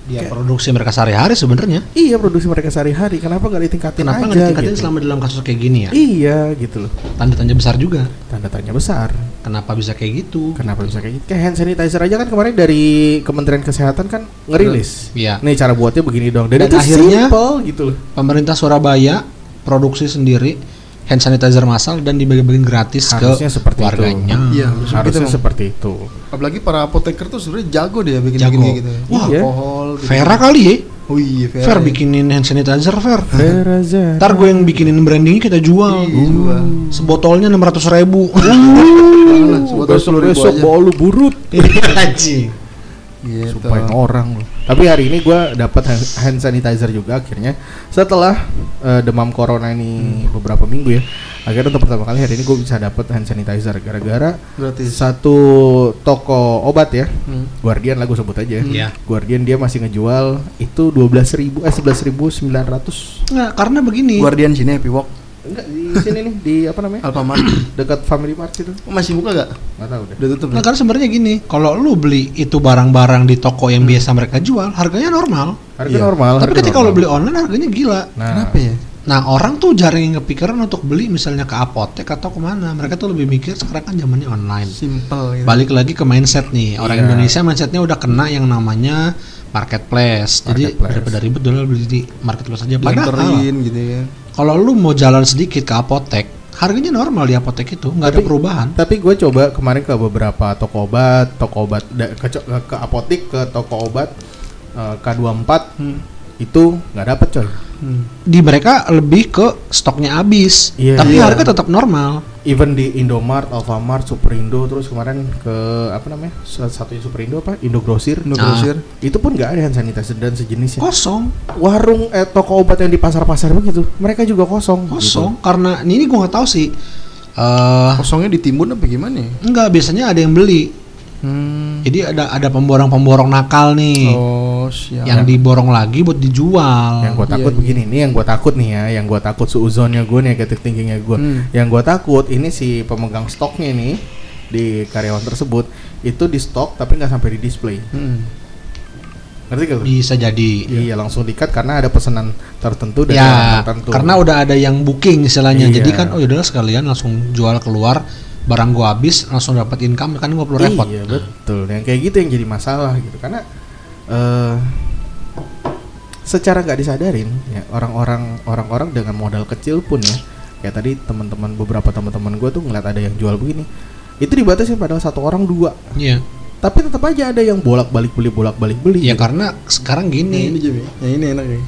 Dia Kayak- produksi mereka sehari-hari sebenarnya. Iya produksi mereka sehari-hari. Kenapa nggak ditingkatin Kenapa aja? nggak ditingkatin gitu? selama dalam kasus kayak gini ya? Iya gitu loh. Tanda tanya besar juga. Tanda tanya besar. Kenapa bisa kayak gitu? Kenapa bisa kayak gitu? Kayak hand sanitizer aja kan kemarin dari Kementerian Kesehatan kan ngerilis. Iya. Nih cara buatnya begini dong. Dan, Dan itu akhirnya- simple gitu loh. Pemerintah Surabaya produksi sendiri hand sanitizer massal dan dibagi-bagiin gratis Harusnya ke seperti itu. warganya. Iya, harusnya Harusnya gitu, seperti itu. Apalagi para apoteker tuh sebenarnya jago dia bikin Jago. bikin gitu. Wah, iya. alkohol. gitu. Vera kali ya? Oh iya, Vera. Fair ya. bikinin hand sanitizer Fair. Feraza. Ntar gue yang bikinin brandingnya kita jual. Iya, jual. Sebotolnya 600 ribu. Janganlah, sebotol besok 10.000 besok aja. bawa lu burut. Anjing. Gitu. Sumpahin orang loh. Tapi hari ini gua dapat hand- sanitizer juga akhirnya setelah eh, demam corona ini beberapa minggu ya. Akhirnya untuk pertama kali hari ini gue bisa dapat hand sanitizer gara-gara Gratis. satu toko obat ya. Hmm. Guardian lah gue sebut aja. Iya. Guardian dia masih ngejual itu 12.000 eh 11.900. Nggak, karena begini. Guardian sini Happy Walk. Enggak di sini nih di apa namanya? Alfamart. Dekat Family Mart itu. Oh, masih buka gak? Enggak tahu deh. Udah tutup. Nah, karena sebenarnya gini, kalau lu beli itu barang-barang di toko yang biasa mereka jual, harganya normal. Harga Iya. normal. Tapi harga ketika lu beli online harganya gila. Nah, Kenapa ya? Nah, orang tuh jarang yang kepikiran untuk beli misalnya ke apotek atau ke mana. Mereka tuh lebih mikir sekarang kan zamannya online. Simple gitu. Balik lagi ke mindset nih. Orang Iya. Indonesia mindsetnya udah kena yang namanya marketplace. Jadi Marketplace. daripada ribet dulu beli di marketplace aja. Padahal gitu ya. kalau lu mau jalan sedikit ke apotek, harganya normal di apotek itu, nggak ada perubahan. Tapi gue coba kemarin ke beberapa toko obat, toko obat ke, ke apotik, ke toko obat eh, K24 Hmm. Itu nggak dapet coy. Hmm. Di mereka lebih ke stoknya habis, Iya. tapi Iya. harga tetap normal. Even di Indomart, Alfamart, Superindo, terus kemarin ke apa namanya sa- satunya Superindo apa Indogrosir, Indo Ah. Grosir. itu pun nggak ada hand sanitizer dan sejenisnya. Kosong, Warung eh, toko obat yang di pasar-pasar begitu, mereka juga kosong. kosong. Karena ini, ini gua nggak tahu sih. eh Kosongnya ditimbun apa gimana ya? enggak biasanya ada yang beli. Hmm. Jadi ada ada pemborong-pemborong nakal nih. Oh, siap. yang diborong lagi buat dijual. Yang gue Iya, takut iya. begini, nih yang gue takut nih ya, yang gue takut suuzonnya gue nih, ketik thinkingnya gue. Hmm. Yang gue takut ini si pemegang stoknya nih di karyawan tersebut itu di stok tapi nggak sampai di display. Hmm. Ngerti gak? Bisa jadi. Iya langsung dikat karena ada pesanan tertentu dari Ya, tertentu. karena udah ada yang booking istilahnya. Iya. Jadi kan oh yaudahlah sekalian langsung jual keluar barang gua habis langsung dapat income kan gua perlu repot. Iya betul. Yang kayak gitu yang jadi masalah gitu karena eh secara nggak disadarin ya orang-orang orang-orang dengan modal kecil pun ya kayak tadi teman-teman beberapa teman-teman gue tuh ngeliat ada yang jual begini itu dibatasi padahal satu orang dua Iya. tapi tetap aja ada yang bolak-balik beli bolak-balik beli. Ya gitu. karena sekarang Yang ini gini, Jim, ya. yang ini enak ya.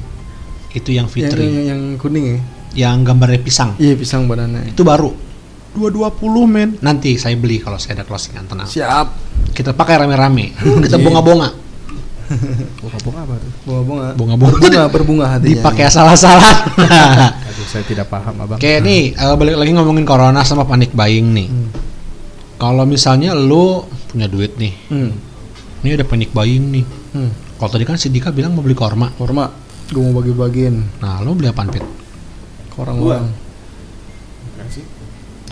itu yang Yang, Fitri, yang, yang kuning ya. yang gambarnya pisang. Iya pisang badannya. Itu baru 220 men. Nanti saya beli kalau saya ada closingan tenang. Siap. Kita pakai rame-rame. Kita bunga-bunga. Bunga-bunga apa tuh? Bunga-bunga. Bunga-bunga. Berbunga, berbunga hatinya. Dipakai asal-asalan. Aduh, saya tidak paham, Abang. Kayak nih, eh, balik lagi ngomongin corona sama panik buying nih. Hmm. Kalau misalnya lu punya duit nih, Hmm. ini ada panik buying nih. Hmm. Kalau tadi kan si Dika bilang mau beli korma. Korma. Gue mau bagi-bagiin Nah, lu beli apaan, Pit? ke orang-orang.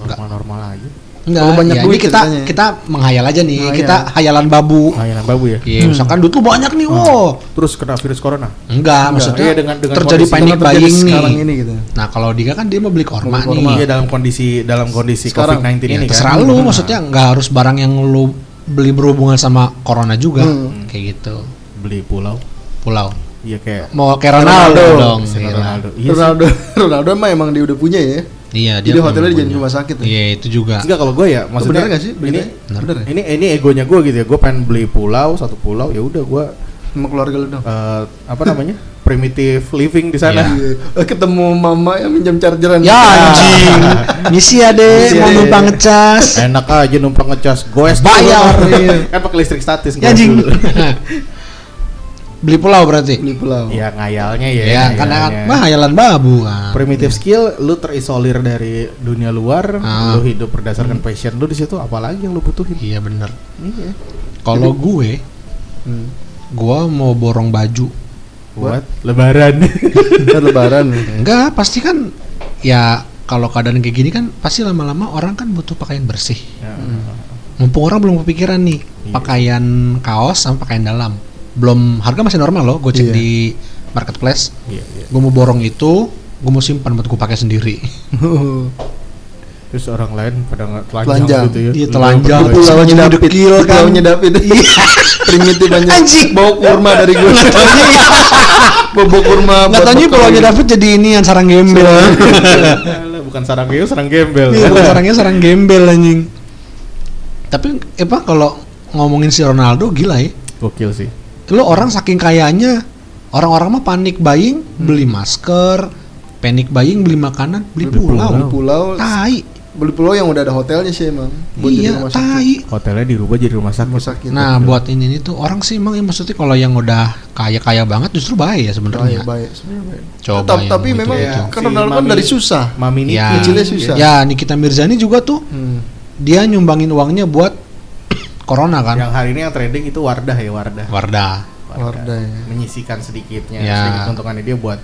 Enggak. Normal-normal aja. Enggak, Kalau banyak ya, duit ini kita ceritanya. kita menghayal aja nih, Menghayal. kita hayalan babu. Layanan babu ya. Iya, misalkan duit lu banyak nih, wow. Terus kena virus corona. Enggak, maksudnya Iya, dengan- dengan terjadi terjadi buying nih. sekarang ini gitu. Nah, kalau Dika kan dia mau beli korma nih. Iya dalam kondisi dalam kondisi Sekarang. COVID-19 Ya, ini kan. terserah lu, maksudnya nggak harus barang yang lu beli berhubungan sama corona juga, Hmm. kayak gitu. beli pulau. Pulau. Iya kayak Mau kayak Ronaldo, Ronaldo. dong. Cristiano gila. Ronaldo. Iya sih. Ronaldo, Ronaldo mah emang dia udah punya ya. Iya, dia Jadi hotelnya dijadiin rumah sakit ya. Iya, itu juga. Enggak kalau gue ya maksudnya bener gak sih? ini? Bener ya? ini ini egonya gue gitu ya. Gue pengen beli pulau satu pulau ya udah gue Sama keluarga lu dong. eh, apa namanya primitive living di sana. Iya. Iya. Eh, Ketemu mama yang minjam chargeran. Ya anjing. Misi ada Misi mau numpang ngecas. Enak aja numpang ngecas goes Bayar. Iya. kan pakai listrik statis Ya anjing. Beli pulau berarti. Beli pulau. ya ngayalnya ya. Ya, karena ngayalnya. mah hayalan babu kan. primitive skill lu terisolir dari dunia luar, Ah. lu hidup berdasarkan passion lu di situ apalagi yang lu butuhin. Iya bener. Iya. Kalau gue, Hmm. gua mau borong baju. Buat lebaran. Ntar lebaran. Enggak, pasti kan ya kalau keadaan kayak gini kan pasti lama-lama orang kan butuh pakaian bersih. Ya. Mumpung orang belum kepikiran nih Iya. pakaian kaos sama pakaian dalam. Belum harga masih normal loh, gue cek Iya. di marketplace. Iya, iya. Gue mau borong itu, gue mau simpan buat gue pakai sendiri. Terus orang lain pada nggak telanjang, Telanjang. gitu ya. Iya, telanjang. Pulaunya Semuanya David. dekil kan. David. Primitif banyak. Anjing. Bawa kurma dari gue. Bawa kurma. Nggak pulaunya gitu. David jadi ini yang sarang gembel. Bukan sarang geo, sarang gembel. Iya, sarangnya sarang gembel anjing. Tapi apa kalau ngomongin si Ronaldo gila ya. Gokil sih. Lo orang saking kayanya, orang-orang mah panik buying, beli masker, panik buying, beli makanan, beli, Beli pulau. Beli pulau. Tai. Beli pulau yang udah ada hotelnya sih emang. Buat jadi Iya, rumah sakit. tai. Hotelnya dirubah jadi rumah sakit. Rumah sakit. Nah, buat ini ini tuh orang sih emang ya maksudnya kalau yang udah kaya-kaya banget justru bahaya sebenarnya. Baik, baik. Sebenarnya baik. Coba Tapi, yang tapi begitu memang itu. kan Si Ronaldo kan dari susah. Mami Niki. Ya. Kecilnya susah. Ya, Nikita Mirzani juga tuh Hmm. dia nyumbangin uangnya buat corona kan. Yang hari ini yang trending itu Wardah ya Wardah. Wardah. Wardah ya. Menyisikan sedikitnya, Ya. sedikit keuntungannya dia buat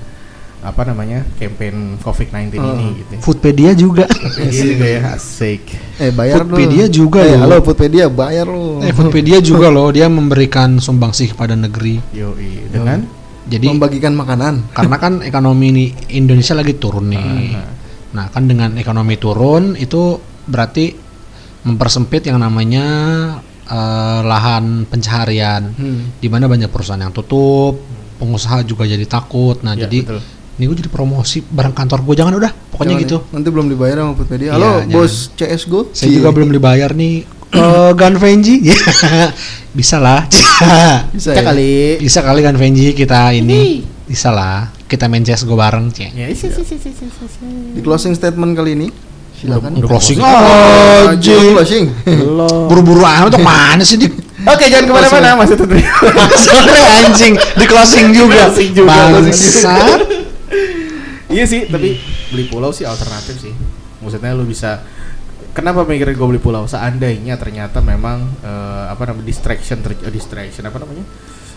apa namanya campaign COVID-19 Oh. ini gitu. Foodpedia juga. Dia juga ya asik. Eh bayar. Foodpedia juga eh, loh. Halo Foodpedia bayar lu. Eh, Foodpedia juga loh, dia memberikan sumbangsih kepada negeri. Yoi dengan Jadi Membagikan makanan. karena kan ekonomi ini Indonesia lagi turun nih. Ah. Nah, kan dengan ekonomi turun itu berarti mempersempit yang namanya eh, lahan pencaharian. Hmm. Di mana banyak perusahaan yang tutup, pengusaha juga jadi takut. Nah, Ya, jadi betul. ini gue jadi promosi barang kantor gue jangan udah, pokoknya Jangan gitu. ya, Nanti belum dibayar sama Foodpedia. Iya, Halo jangan. bos CS Go. Saya juga belum dibayar nih eh Gun Venji. Bisa lah. bisa ya. kali. Bisa kali kan Venji kita ini. Bisa lah. Kita main CS gue bareng, Cek. Ya. Di closing statement kali ini silakan. Udah closing Oh, aja. closing. Buru-buru amat tuh mana sih di Oke, jangan ke mana-mana Mas itu. Sorry anjing di closing juga. Closing juga, Bangsat. iya sih, tapi beli pulau sih alternatif sih. Maksudnya lu bisa Kenapa mikirin gue beli pulau? Seandainya ternyata memang eh, apa namanya distraction ter- eh, distraction apa namanya?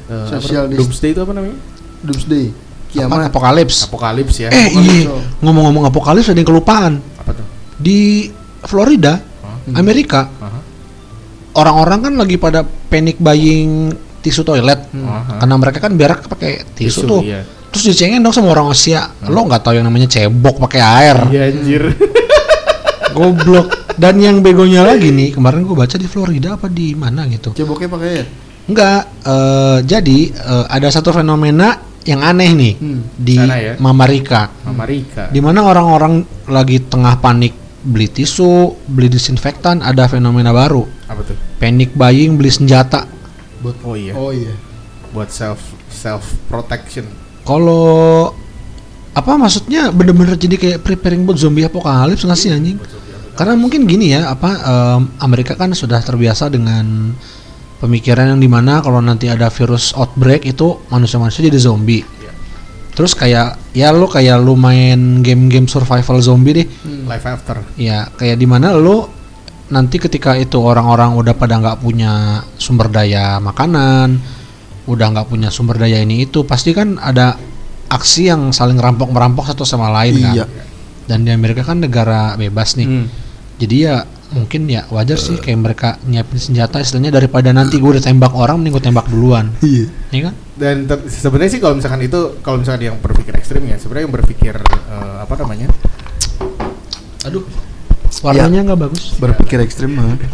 Eh, apa Social dis- doomsday itu apa namanya? Doomsday. Apa, Kiamat. apokalips. Apokalips ya. Eh Apokalips, iya, ngomong-ngomong apokalips ada yang kelupaan. Di Florida, Hah? Amerika, Aha. orang-orang kan lagi pada panic buying tisu toilet. Aha. Karena mereka kan berak pakai tisu, Tisu, tuh. iya. Terus dicengin dong sama orang Asia. Lo nggak tahu yang namanya cebok pakai air. Iya anjir. Goblok. Dan yang begonya lagi nih, kemarin gue baca di Florida apa di mana gitu. Ceboknya pakai air. Enggak, eh, jadi eh, ada satu fenomena yang aneh nih Hmm. di Sana ya? Mamarika. Mama Rika. Di mana orang-orang lagi tengah panik beli tisu, beli disinfektan, ada fenomena baru. Apa tuh? Panic buying beli senjata. Buat Oh iya. Oh iya. Buat self self protection. Kalau apa maksudnya bener-bener jadi kayak preparing buat zombie apokalips nggak sih anjing? Karena mungkin gini ya, apa em, Amerika kan sudah terbiasa dengan pemikiran yang di mana kalau nanti ada virus outbreak itu manusia-manusia jadi zombie. Terus kayak ya lu kayak lu main game-game survival zombie deh, Life after. ya kayak di mana lu nanti ketika itu orang-orang udah pada nggak punya sumber daya makanan, udah nggak punya sumber daya ini itu, pasti kan ada aksi yang saling rampok merampok satu sama lain Iya. kan. Dan di Amerika kan negara bebas nih. Hmm. Jadi ya mungkin ya wajar sih kayak mereka nyiapin senjata istilahnya daripada nanti gue udah tembak orang mending gue tembak duluan. Iya. Ya kan? Dan sebenarnya sih kalau misalkan itu kalau misalkan yang berpikir ekstrim ya, sebenarnya yang berpikir eh, apa namanya? Aduh. Warnanya nggak bagus. Berpikir ekstrim mah.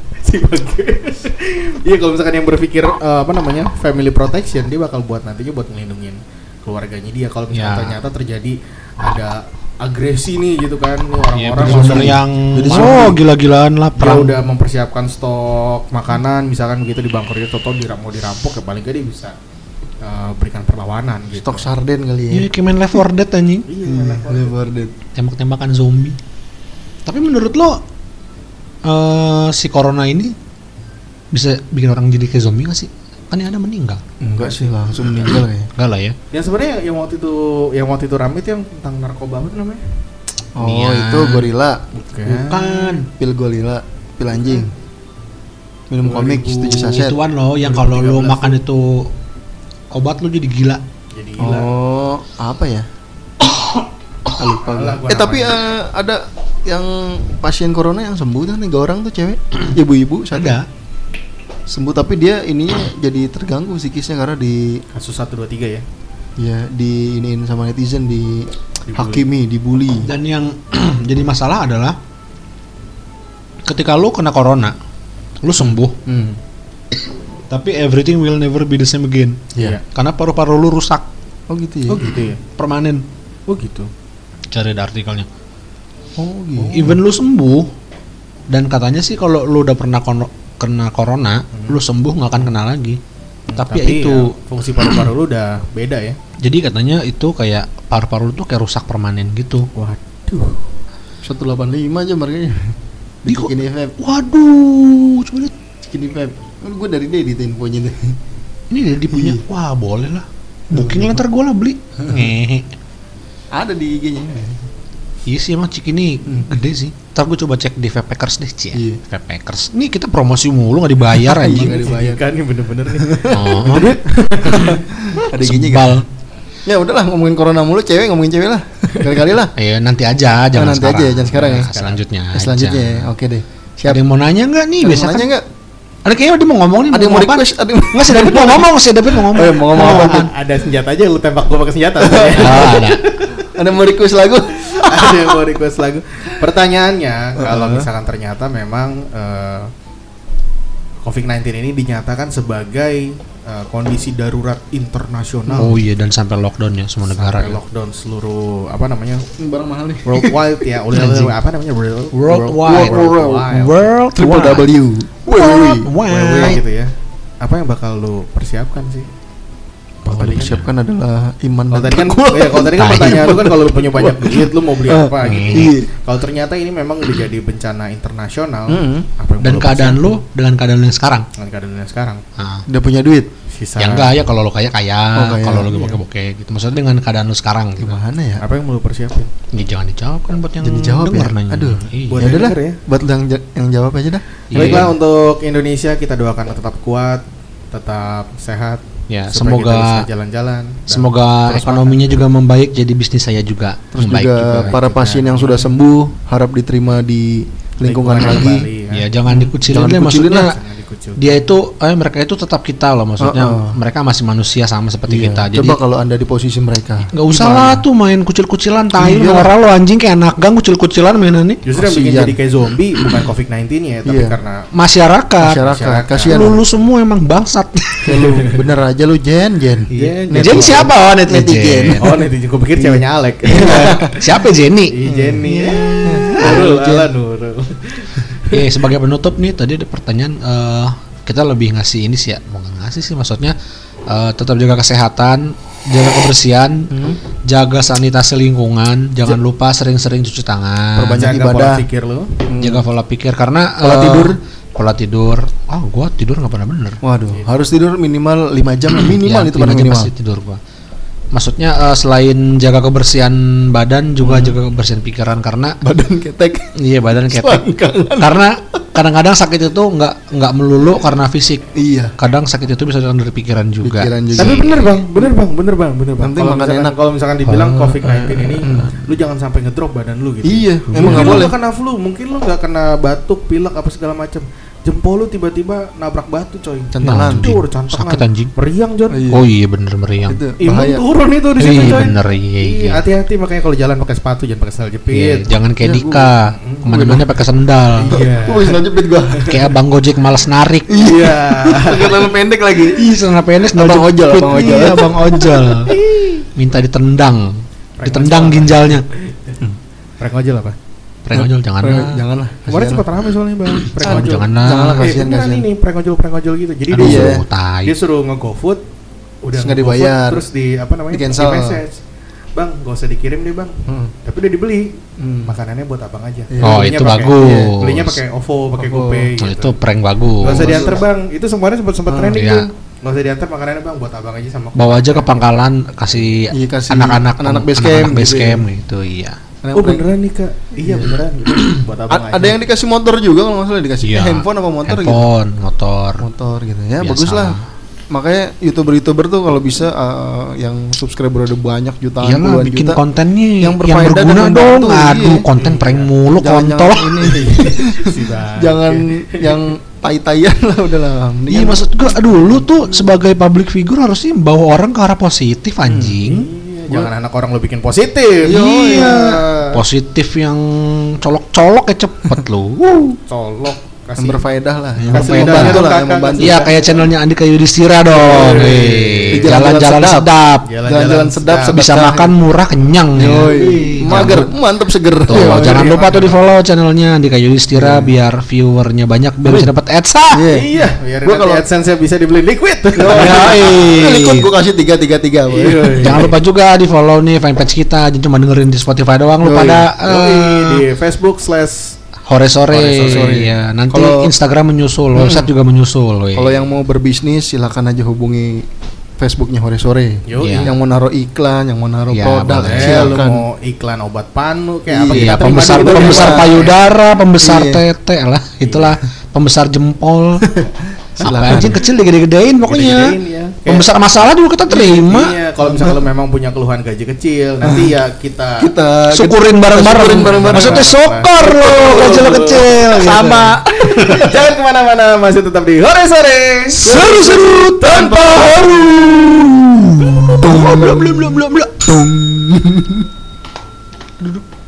Iya kalau misalkan yang berpikir eh, apa namanya? family protection, dia bakal buat nantinya buat ngelindungin keluarganya dia kalau misalkan Ya. ternyata terjadi ada agresi nih gitu kan orang-orang bener-bener langsung- yang Jadi oh gila-gilaan lah dia perang. udah mempersiapkan stok makanan misalkan begitu di bunkernya toto diram mau dirampok ya paling gak dia bisa eh, berikan perlawanan gitu Stok sarden kali ya. Iya, kayak main Left 4 Dead anjing. iya Hmm, level. Left 4 Dead. Tembak-tembakan zombie. Tapi menurut lo eh si corona ini bisa bikin orang jadi kayak zombie gak sih? Kan yang ada meninggal. Enggak sih langsung meninggal ya. Enggak lah ya. yang sebenarnya yang waktu itu yang waktu itu rame itu yang tentang narkoba apa namanya Oh, Nian. itu gorila. bukan Bukan. Pil gorila, pil anjing. Minum komik 2000. 7 saset. Ituan lo yang kalau lo 2013 makan itu obat lo jadi gila. jadi gila Oh, apa ya? Ah, lupa gua Eh tapi eh, ada yang pasien corona yang sembuh tuh tiga orang tuh cewek, ibu-ibu. Ada. Sembuh tapi dia ininya jadi terganggu psikisnya karena di kasus satu dua tiga ya ya di iniin sama netizen di Dibully. hakimi, dibully. Dan yang jadi masalah adalah ketika lo kena corona, lo sembuh, Hmm. tapi everything will never be the same again. Iya. Karena paru-paru lo rusak Oh gitu ya. oh gitu ya permanen. oh gitu Cari ada artikelnya. Oh gitu. Even lu sembuh dan katanya sih kalau lu udah pernah kena corona, lu sembuh nggak akan kena lagi. Tapi, ya itu, ya, fungsi paru-paru lu udah beda ya jadi katanya itu kayak paru-paru lu tuh kayak rusak permanen gitu. waduh 185 aja harganya. Di Skinny Vape. Waduh, coba lihat. Skinny Vape. Kan gue dari dia di infonya tuh. Ini dia dia punya. Iya. Wah, boleh lah. Booking lah ntar gue lah beli. Ada di IG-nya. Iya sih emang cik ini gede sih. Ntar gue coba cek di Vapepackers deh, Cie. Iya. Vapepackers. Ini kita promosi mulu nggak dibayar anjing. Nggak dibayar. kan ini bener-bener nih Oh, Ada kan. sebal. Ya udahlah ngomongin corona mulu, cewek ngomongin cewek lah. Kali-kali lah. Ayo nanti aja, jangan nanti sekarang. aja ya, jangan sekarang ya. Nah, Selanjutnya. Eh, Selanjutnya aja. ya. Oke deh. Ada Siap. yang mau nanya nggak nih? Ada Biasa yang kan nanya nggak? Ada kayaknya dia mau ngomong nih. Ada yang mau request? Ada yang Nggak si David mau ngomong, si David mau ngomong. Oh, iya, mau ngomong apa, ada senjata aja lu tembak gua pakai senjata Ah, ada. ada yang mau request lagu? Ada yang mau request lagu pertanyaannya kalau misalkan ternyata memang eh, COVID-19 ini dinyatakan sebagai eh, kondisi darurat internasional Oh iya dan sampai lockdown ya semua negara. Sampai ya. lockdown seluruh apa namanya Barang mahal nih. worldwide ya udah apa namanya world Worldwide. worldwide World Triple W. WW gitu ya apa yang bakal lu persiapkan sih Kalau Tadi kan- disiapkan adalah iman Kalau dan tadi kan, ya, kalau tadi kan pertanyaan lu kan kalau lu punya banyak duit, lu mau beli apa gitu. iya. Kalau ternyata ini memang udah jadi bencana internasional, Mm-mm. apa yang Dan lu keadaan lu dengan keadaan lu yang sekarang. dengan keadaan yang sekarang, Nah, Udah punya duit. sisa ya enggak ya kalau lu kaya kaya, Oh, kaya, kalau lu iya. bokeh-bokeh gitu. Maksudnya dengan keadaan lu sekarang gitu. Gimana ya? apa yang mau lu persiapin? Ya jangan dijawab kan buat yang Jadi jawab denger ya? nanya. Aduh. Iya. Buat ya yang udah denger ya. Buat yang yang jawab aja dah. Iya. Baiklah untuk Indonesia kita doakan tetap kuat, tetap sehat. Ya, supaya semoga- jalan-jalan. Semoga ekonominya juga membaik jadi bisnis saya juga Terus membaik juga, juga. para juga. pasien yang sudah sembuh harap diterima di lingkungan, lingkungan lagi. kembali, kan. Ya jangan dikucilin Jangan dikucilin maksudnya. lah. Dikucil. Dia itu eh mereka itu tetap kita loh maksudnya. Oh, oh. Mereka masih manusia sama seperti Iya, kita. Jadi Coba kalau anda di posisi mereka. nggak usah lah tuh main kucil-kucilan tai Iya. norak lo anjing kayak anak gang kucil-kucilan mainan nih. Justru yang bikin jadi kayak zombie bukan COVID-19 ya, tapi Iya. karena Masyarakat. Masyarakat, Masyarakat. kasihan. Lu, lu semua emang bangsat. Lu bener aja lu Jen, Jen. Iya, Jen siapa oh netizen? Oh netizen, gue pikir ceweknya Alek. siapa Jenny? Iya Jenny. Iya. Nurul, ala Nurul. Oke, sebagai penutup nih tadi ada pertanyaan eh, kita lebih ngasih ini sih ya, mau ngasih sih maksudnya eh, tetap jaga kesehatan, jaga kebersihan, Hmm. jaga sanitasi lingkungan, jangan lupa sering-sering cuci tangan, Perbanyak Jaga ibadah. pola pikir lu. jaga pola pikir karena Pola eh, tidur. pola tidur. Ah, gua tidur nggak pernah bener. Waduh, harus tidur minimal 5 jam minimal Ya, itu lima jam minimal. pasti tidur gua. Maksudnya eh, selain jaga kebersihan badan juga Hmm. jaga kebersihan pikiran karena Badan ketek. iya badan ketek. karena kadang-kadang sakit itu nggak nggak melulu karena fisik. Iya. Kadang sakit itu bisa datang dari pikiran juga. Pikiran juga. Tapi bener bang, bener bang, bener bang, bener bang. Penting Kalau makan misalkan, enak. kalau misalkan dibilang COVID-19 ini, lu jangan sampai ngedrop badan lu gitu. Iya, emang mungkin nggak lu boleh. kena flu, mungkin lu nggak kena batuk, pilek apa segala macam. Jempol lu tiba-tiba nabrak batu coy. Centangan. Hancur, cantengan. Sakit anjing. Meriang John. Iya. Oh iya bener meriang. Itu Imun turun itu di situ Iya coy. bener iya. iya. hati-hati makanya kalau jalan pakai sepatu jangan pakai sandal Iya, jepit. jangan kayak Ya, Dika, ke mana-mana pakai sendal. Iya. Gua bisa jepit gua. Kayak abang Gojek malas narik. Iya. Terlalu pendek lagi. Ih, sana pendek sendal Abang jepit. ojol, abang ojol. Iya, abang ojol. Minta ditendang. Ditendang ginjalnya. Prank ojol apa? Prank ojol jangan. Jangan janganlah. Kemarin sempat rame soalnya bang. Prank ojol. janganlah. Janganlah, Eh, kasihan, beneran kasihan. ini prank ojol prank ojol gitu. Jadi dia Iya. suruh dia suruh nge-GoFood udah nggak dibayar. terus di apa namanya? Di-cancel. message. Bang, gak usah dikirim deh bang. Hmm. Tapi udah dibeli. Hmm. Makanannya buat abang aja. Iya. Oh, Belinya itu pakai- bagus. iya, Belinya pakai OVO, pakai. GoPay. Oh, gitu. itu prank bagus. Gak usah diantar bang. Itu semuanya sempat sempat Hmm, trending iya. tuh. Gak usah diantar makanannya bang, buat abang aja sama. Bawa aja ke pangkalan kasih Iya, anak-anak anak-anak base gitu ya. camp gitu, iya. Karena Oh beneran nih kak? Iya beneran. gitu. buat abang A- ada yang dikasih motor juga kalau nggak salah dikasih Iya. eh, handphone apa motor gitu Handphone, motor. motor gitu ya Biasa. bagus lah makanya youtuber-youtuber tuh kalau bisa uh, yang subscriber udah banyak jutaan Iyalah puluhan bikin juta kontennya yang yang, berguna dong. iya. Aduh, konten prank mulu jangan, kontol. jangan ini jangan yang tai-taian lah udahlah Iya Mendingan- maksud gua aduh lu tuh sebagai public figure harusnya bawa orang ke arah positif anjing. Iya, jangan anak orang lo bikin positif. Iya. Positif yang colok-colok ya cepet lu. Colok yang kasih berfaedah lah yang Kasih membantu hidayah lah yang membantu Iya kayak channelnya Andika Yudhistira dong. Yoi. Jalan-jalan sedap. Jalan-jalan sedap, sedap. Bisa makan murah kenyang ya. Yoi. mager Jangan- mantep seger Tuh, Iya. jangan iya, lupa tuh iya. di follow channelnya Andika Yudhistira biar viewernya banyak biar bisa dapat ads ah. Iya. Iya, biar Gua kalau- AdSense bisa dibeli liquid. Yoi. Ikut gue kasih tiga tiga tiga. Iya. Jangan lupa juga di follow nih fanpage kita Jangan cuma dengerin di Spotify doang Lu Yoi. pada Yoi, eh, di Facebook slash Hore sore, Hore sore. ya nanti Kalau- Instagram menyusul, website juga menyusul. weh. Kalau yang mau berbisnis silakan aja hubungi Facebooknya Hore Sore. Iya. Yang mau naruh iklan, yang mau naruh Ya, produk, boleh. Eh, silakan. mau iklan obat panu kayak apa Iya, kita Iya, pembesar pembesar ya, Pak. payudara, pembesar Iya. tete lah, itulah pembesar jempol. Apa anjing kecil digede-gedein pokoknya. Gede-gedein, ya. Pembesar masalah juga kita terima. Iya, kalau misalnya lu memang punya keluhan gaji kecil, nanti ya kita Kita Syukurin bareng-bareng. Maksudnya syukur lo gaji lo kecil. gitu. sama. Jangan ke mana-mana, masih tetap di Hore Sore. Seru-seru tanpa haru. Belum belum belum belum belum. Duduk.